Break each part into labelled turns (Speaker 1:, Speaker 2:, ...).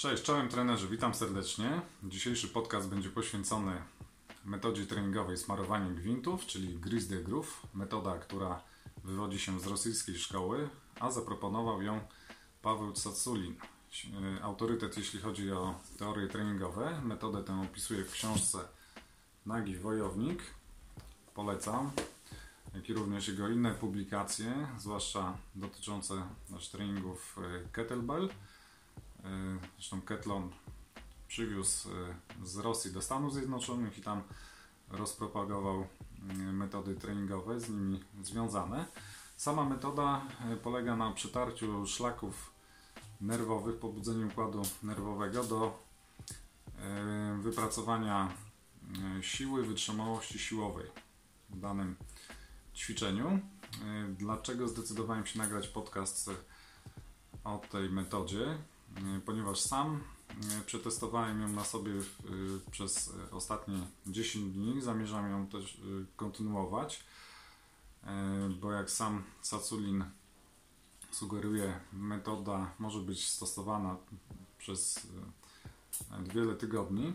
Speaker 1: Cześć, czołem trenerzy, witam serdecznie. Dzisiejszy podcast będzie poświęcony metodzie treningowej smarowania gwintów, czyli Grease the Groove, metoda, która wywodzi się z rosyjskiej szkoły, a zaproponował ją Paweł Tsaculin. Autorytet, jeśli chodzi o teorie treningowe. Metodę tę opisuje w książce Nagi Wojownik. Polecam. Jak i również jego inne publikacje, zwłaszcza dotyczące treningów e, kettlebell. E, zresztą Ketlon przywiózł e, z Rosji do Stanów Zjednoczonych i tam rozpropagował metody treningowe z nimi związane. Sama metoda polega na przytarciu szlaków nerwowych, pobudzeniu układu nerwowego do wypracowania siły, wytrzymałości siłowej w danym ćwiczeniu. E, dlaczego zdecydowałem się nagrać podcast o tej metodzie? E, ponieważ sam e, przetestowałem ją na sobie przez ostatnie 10 dni, zamierzam ją też kontynuować, bo jak sam Saculin sugeruje, metoda może być stosowana przez wiele tygodni.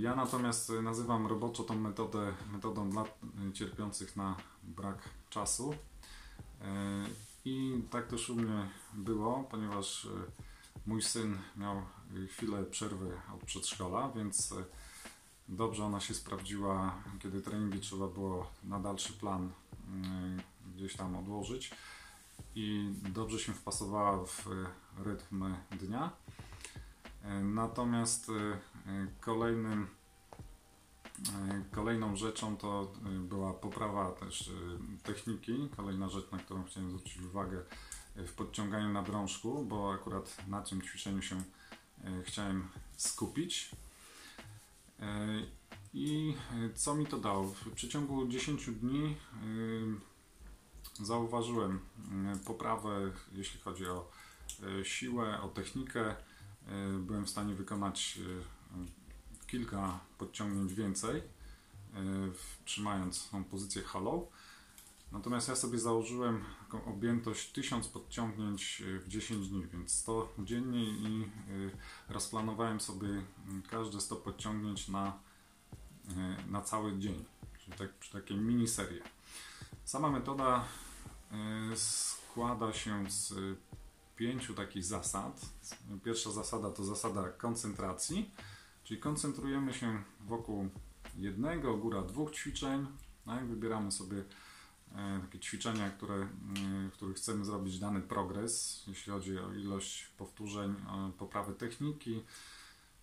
Speaker 1: Ja natomiast nazywam roboczo tą metodę metodą dla cierpiących na brak czasu. I tak też u mnie było, ponieważ mój syn miał chwilę przerwy od przedszkola, więc dobrze ona się sprawdziła, kiedy treningi trzeba było na dalszy plan gdzieś tam odłożyć i dobrze się wpasowała w rytm dnia. Natomiast Kolejnym, e, kolejną rzeczą to e, była poprawa też e, techniki. Kolejna rzecz, na którą chciałem zwrócić uwagę w podciąganiu na drążku, bo akurat na tym ćwiczeniu się chciałem skupić. I co mi to dało? W przeciągu 10 dni zauważyłem poprawę, jeśli chodzi o siłę, o technikę. Byłem w stanie wykonać kilka podciągnięć więcej, e, trzymając tą pozycję hollow. Natomiast ja sobie założyłem taką objętość 1000 podciągnięć e, w 10 dni, więc 100 dziennie i e, rozplanowałem sobie każde 100 podciągnięć na, na cały dzień, czyli tak, przy takiej miniserii. Sama metoda składa się z pięciu takich zasad. Pierwsza zasada to zasada koncentracji Czyli koncentrujemy się wokół jednego, góra dwóch ćwiczeń. Tak? Wybieramy sobie e, takie ćwiczenia, które, e, w których chcemy zrobić dany progres, jeśli chodzi o ilość powtórzeń, poprawę techniki.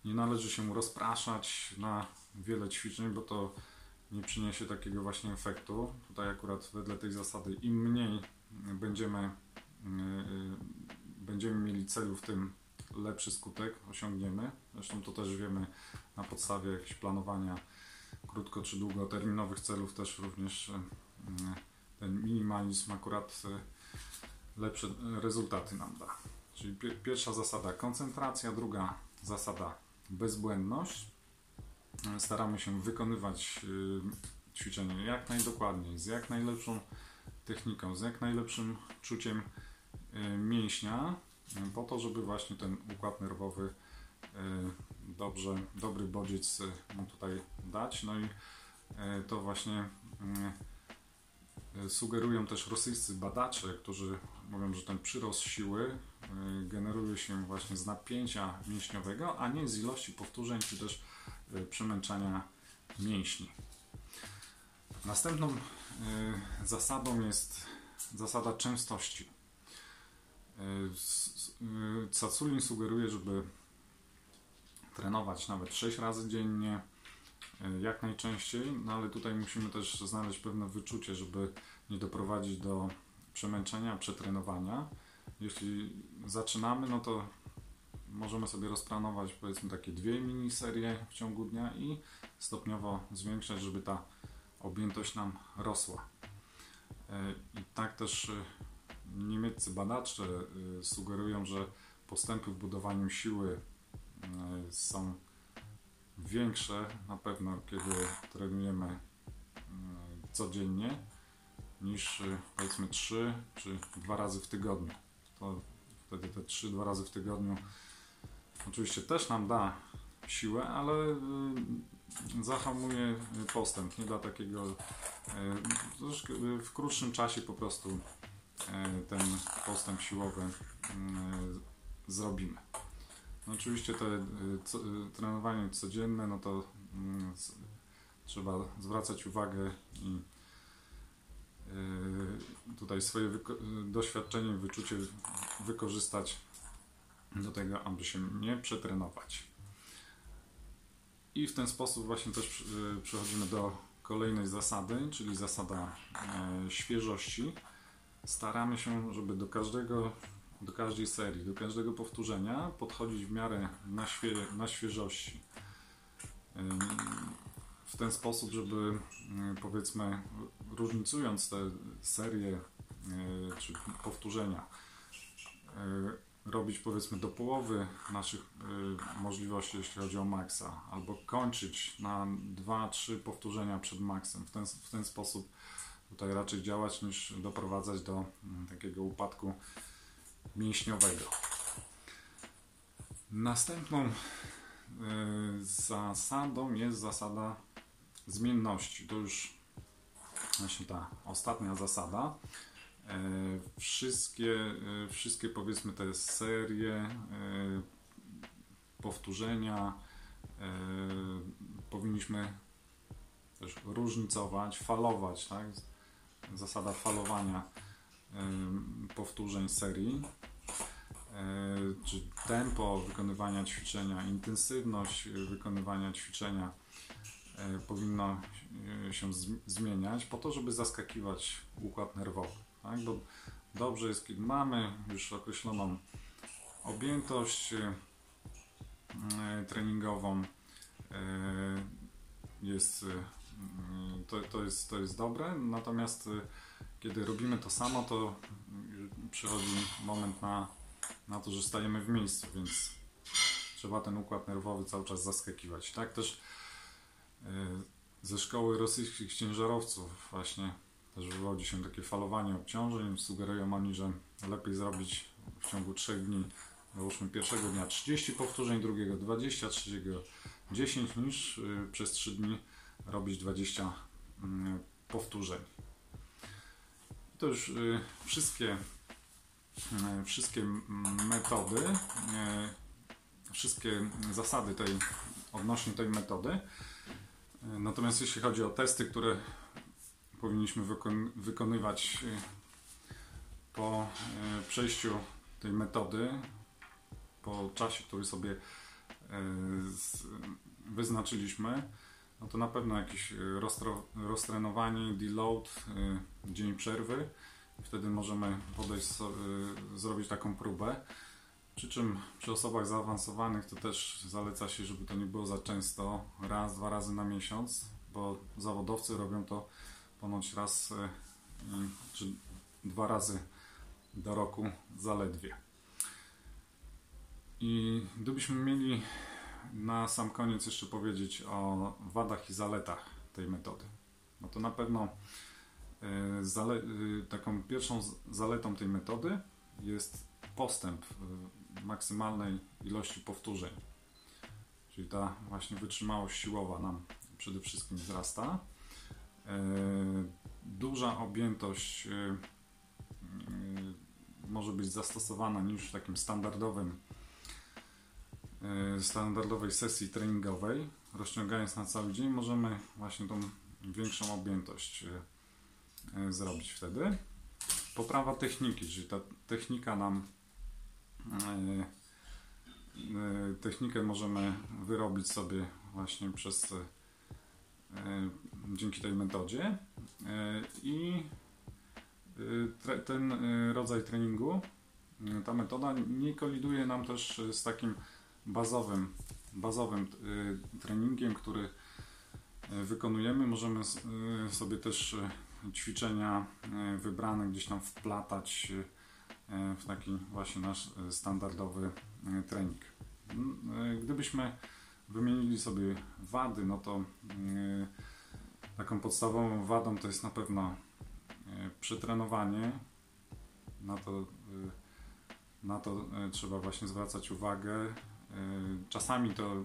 Speaker 1: Nie należy się rozpraszać na wiele ćwiczeń, bo to nie przyniesie takiego właśnie efektu. Tutaj akurat wedle tej zasady im mniej będziemy, e, będziemy mieli celu w tym lepszy skutek osiągniemy. Zresztą to też wiemy na podstawie jakiegoś planowania krótko czy długoterminowych celów też również e, ten minimalizm akurat e, lepsze rezultaty nam da. Czyli pierwsza zasada koncentracja, druga zasada bezbłędność. E, staramy się wykonywać ćwiczenie jak najdokładniej, z jak najlepszą techniką, z jak najlepszym czuciem mięśnia, po to, żeby właśnie ten układ nerwowy y, dobrze, dobry bodziec mu tutaj dać. No i y, to właśnie y, sugerują też rosyjscy badacze, którzy mówią, że ten przyrost siły generuje się właśnie z napięcia mięśniowego, a nie z ilości powtórzeń czy też przemęczania mięśni. Następną zasadą jest zasada częstości. Caculin sugeruje, żeby trenować nawet 6 razy dziennie, e, jak najczęściej, no ale tutaj musimy też znaleźć pewne wyczucie, żeby nie doprowadzić do przemęczenia, przetrenowania. Jeśli zaczynamy, no to możemy sobie rozplanować powiedzmy takie dwie miniserie w ciągu dnia i stopniowo zwiększać, żeby ta objętość nam rosła. E, I tak też e, niemieccy badacze y, sugerują, że postępy w budowaniu siły y, są większe na pewno, kiedy trenujemy y, codziennie niż powiedzmy 3 czy 2 razy w tygodniu. To wtedy te 3-2 razy w tygodniu oczywiście też nam da siłę, ale zahamuje postęp, nie da takiego w krótszym czasie po prostu ten postęp siłowy zrobimy. No oczywiście to co, trenowanie codzienne, no to trzeba zwracać uwagę i tutaj swoje doświadczenie, wyczucie wykorzystać do tego, aby się nie przetrenować. I w ten sposób właśnie też przechodzimy do kolejnej zasady, czyli zasada świeżości. Staramy się, żeby do każdego, do każdej serii, do każdego powtórzenia podchodzić w miarę na, świe, na świeżości w ten sposób, żeby powiedzmy różnicując te serie e, czy powtórzenia e, robić powiedzmy do połowy naszych e, możliwości, jeśli chodzi o maksa, albo kończyć na 2-3 powtórzenia przed maksem. W ten, w ten sposób tutaj raczej działać niż doprowadzać do mm, takiego upadku mięśniowego. Następną zasadą jest zasada zmienności. To już właśnie ta ostatnia zasada. E, wszystkie, e, wszystkie powiedzmy te serie, e, powtórzenia powinniśmy też różnicować, falować, tak? Zasada falowania powtórzeń serii, czy tempo wykonywania ćwiczenia, intensywność wykonywania ćwiczenia E, powinno e, się zmieniać po to, żeby zaskakiwać układ nerwowy. Tak? Bo dobrze jest, kiedy mamy już określoną objętość e, treningową, jest, to, to, jest, to jest dobre, natomiast kiedy robimy to samo, to przychodzi moment na, na to, że stajemy w miejscu, więc trzeba ten układ nerwowy cały czas zaskakiwać. Tak też E, ze szkoły rosyjskich ciężarowców właśnie też wywodzi się takie falowanie obciążeń. Sugerują oni, że lepiej zrobić w ciągu 3 dni, załóżmy pierwszego dnia 30 powtórzeń, drugiego 20, trzeciego 10 niż e, przez 3 dni robić 20 mm, powtórzeń. To już e, wszystkie, wszystkie metody, wszystkie zasady tej, odnośnie tej metody. Natomiast jeśli chodzi o testy, które powinniśmy wykon wykonywać po przejściu tej metody, po czasie, który sobie wyznaczyliśmy, no to na pewno jakieś roztrenowanie, deload, dzień przerwy. Wtedy możemy podejść, zrobić taką próbę. Przy czym przy osobach zaawansowanych to też zaleca się, żeby to nie było za często, raz, dwa razy na miesiąc, bo zawodowcy robią to ponoć raz czy dwa razy do roku zaledwie. I gdybyśmy mieli na sam koniec jeszcze powiedzieć o wadach i zaletach tej metody, no to na pewno e, e, taką pierwszą zaletą tej metody jest postęp maksymalnej ilości powtórzeń. Czyli ta właśnie wytrzymałość siłowa nam przede wszystkim wzrasta. E, duża objętość może być zastosowana niż w takim standardowym standardowej sesji treningowej. Rozciągając na cały dzień możemy właśnie tą większą objętość zrobić wtedy. Poprawa techniki, czyli ta technika nam technikę możemy wyrobić sobie właśnie przez dzięki tej metodzie i ten rodzaj treningu, ta metoda nie koliduje nam też z takim bazowym, bazowym treningiem, który wykonujemy. Możemy sobie też ćwiczenia wybrane gdzieś tam wplatać w taki właśnie nasz standardowy trening. Gdybyśmy wymienili sobie wady, no to taką podstawową wadą to jest na pewno przetrenowanie. Na to, na to trzeba właśnie zwracać uwagę Czasami to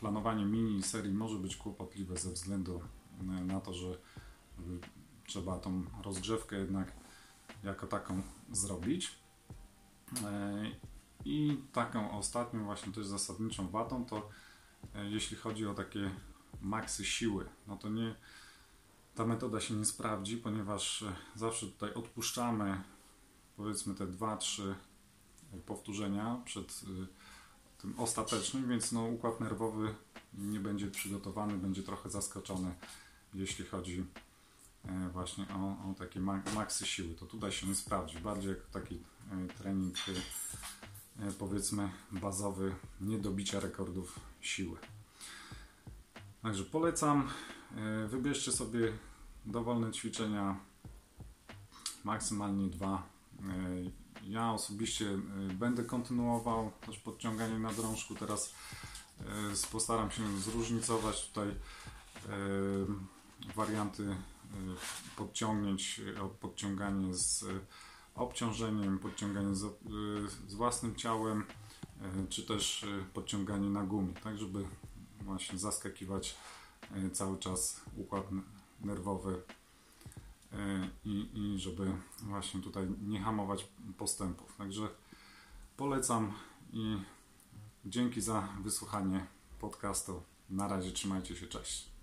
Speaker 1: planowanie mini serii może być kłopotliwe ze względu na to, że trzeba tą rozgrzewkę jednak jako taką zrobić. I taką ostatnią właśnie też zasadniczą wadą to jeśli chodzi o takie maksy siły, no to nie ta metoda się nie sprawdzi, ponieważ zawsze tutaj odpuszczamy powiedzmy te 2-3 powtórzenia przed y, tym ostatecznym, więc no, układ nerwowy nie będzie przygotowany, będzie trochę zaskoczony, jeśli chodzi e, właśnie o, o takie maksy siły. To tutaj się nie sprawdzi, bardziej jak taki e, trening e, powiedzmy bazowy, nie do bicia rekordów siły. Także polecam, wybierzcie sobie dowolne ćwiczenia, maksymalnie dwa ja osobiście y, będę kontynuował też podciąganie na drążku. Teraz y, postaram się zróżnicować tutaj y, warianty podciągnięć, podciąganie z obciążeniem, podciąganie z, z własnym ciałem, czy też podciąganie na gumie, tak żeby właśnie zaskakiwać cały czas układ nerwowy i, i żeby właśnie tutaj nie hamować postępów. Także polecam i dzięki za wysłuchanie podcastu. Na razie trzymajcie się, cześć.